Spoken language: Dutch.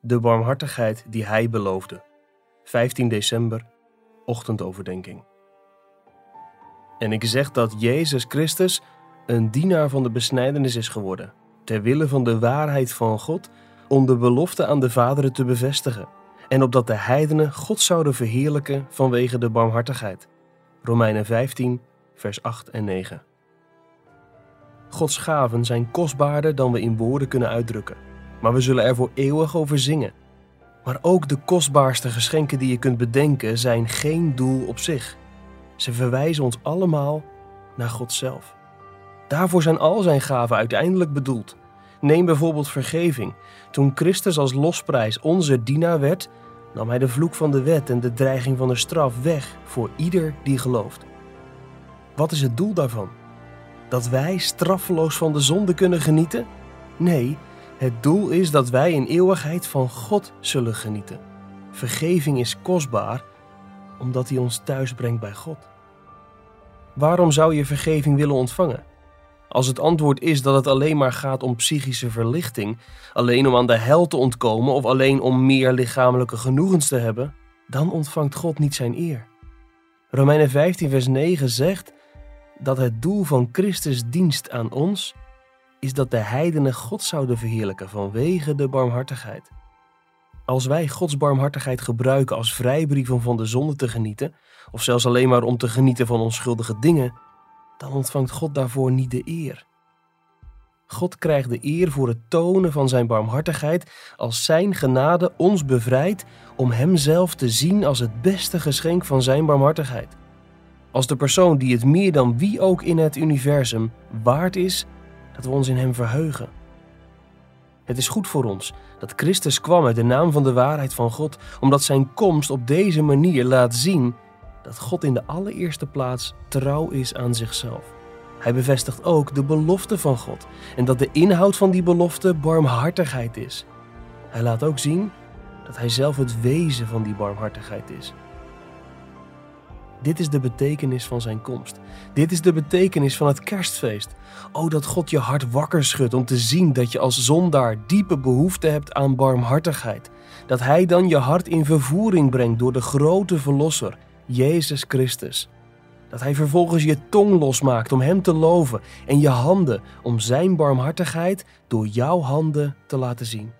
de barmhartigheid die Hij beloofde. 15 december, ochtendoverdenking. En ik zeg dat Jezus Christus een dienaar van de besnijdenis is geworden, ter wille van de waarheid van God, om de belofte aan de vaderen te bevestigen, en opdat de heidenen God zouden verheerlijken vanwege de barmhartigheid. Romeinen 15, vers 8 en 9. Gods gaven zijn kostbaarder dan we in woorden kunnen uitdrukken, maar we zullen er voor eeuwig over zingen. Maar ook de kostbaarste geschenken die je kunt bedenken zijn geen doel op zich. Ze verwijzen ons allemaal naar God zelf. Daarvoor zijn al zijn gaven uiteindelijk bedoeld. Neem bijvoorbeeld vergeving. Toen Christus als losprijs onze dienaar werd, nam hij de vloek van de wet en de dreiging van de straf weg voor ieder die gelooft. Wat is het doel daarvan? Dat wij straffeloos van de zonde kunnen genieten? Nee, het doel is dat wij in eeuwigheid van God zullen genieten. Vergeving is kostbaar omdat hij ons thuis brengt bij God. Waarom zou je vergeving willen ontvangen? Als het antwoord is dat het alleen maar gaat om psychische verlichting, alleen om aan de hel te ontkomen of alleen om meer lichamelijke genoegens te hebben, dan ontvangt God niet zijn eer. Romeinen 15, vers 9 zegt dat het doel van Christus dienst aan ons is dat de heidenen God zouden verheerlijken vanwege de barmhartigheid. Als wij Gods barmhartigheid gebruiken als vrijbrief om van de zonde te genieten, of zelfs alleen maar om te genieten van onschuldige dingen, dan ontvangt God daarvoor niet de eer. God krijgt de eer voor het tonen van zijn barmhartigheid als zijn genade ons bevrijdt om Hemzelf te zien als het beste geschenk van zijn barmhartigheid. Als de persoon die het meer dan wie ook in het universum waard is dat we ons in Hem verheugen. Het is goed voor ons dat Christus kwam uit de naam van de waarheid van God, omdat Zijn komst op deze manier laat zien dat God in de allereerste plaats trouw is aan zichzelf. Hij bevestigt ook de belofte van God en dat de inhoud van die belofte barmhartigheid is. Hij laat ook zien dat Hij zelf het wezen van die barmhartigheid is. Dit is de betekenis van zijn komst. Dit is de betekenis van het kerstfeest. O, dat God je hart wakker schudt om te zien dat je als zondaar diepe behoefte hebt aan barmhartigheid. Dat Hij dan je hart in vervoering brengt door de grote Verlosser, Jezus Christus. Dat Hij vervolgens je tong losmaakt om Hem te loven en je handen om Zijn barmhartigheid door jouw handen te laten zien.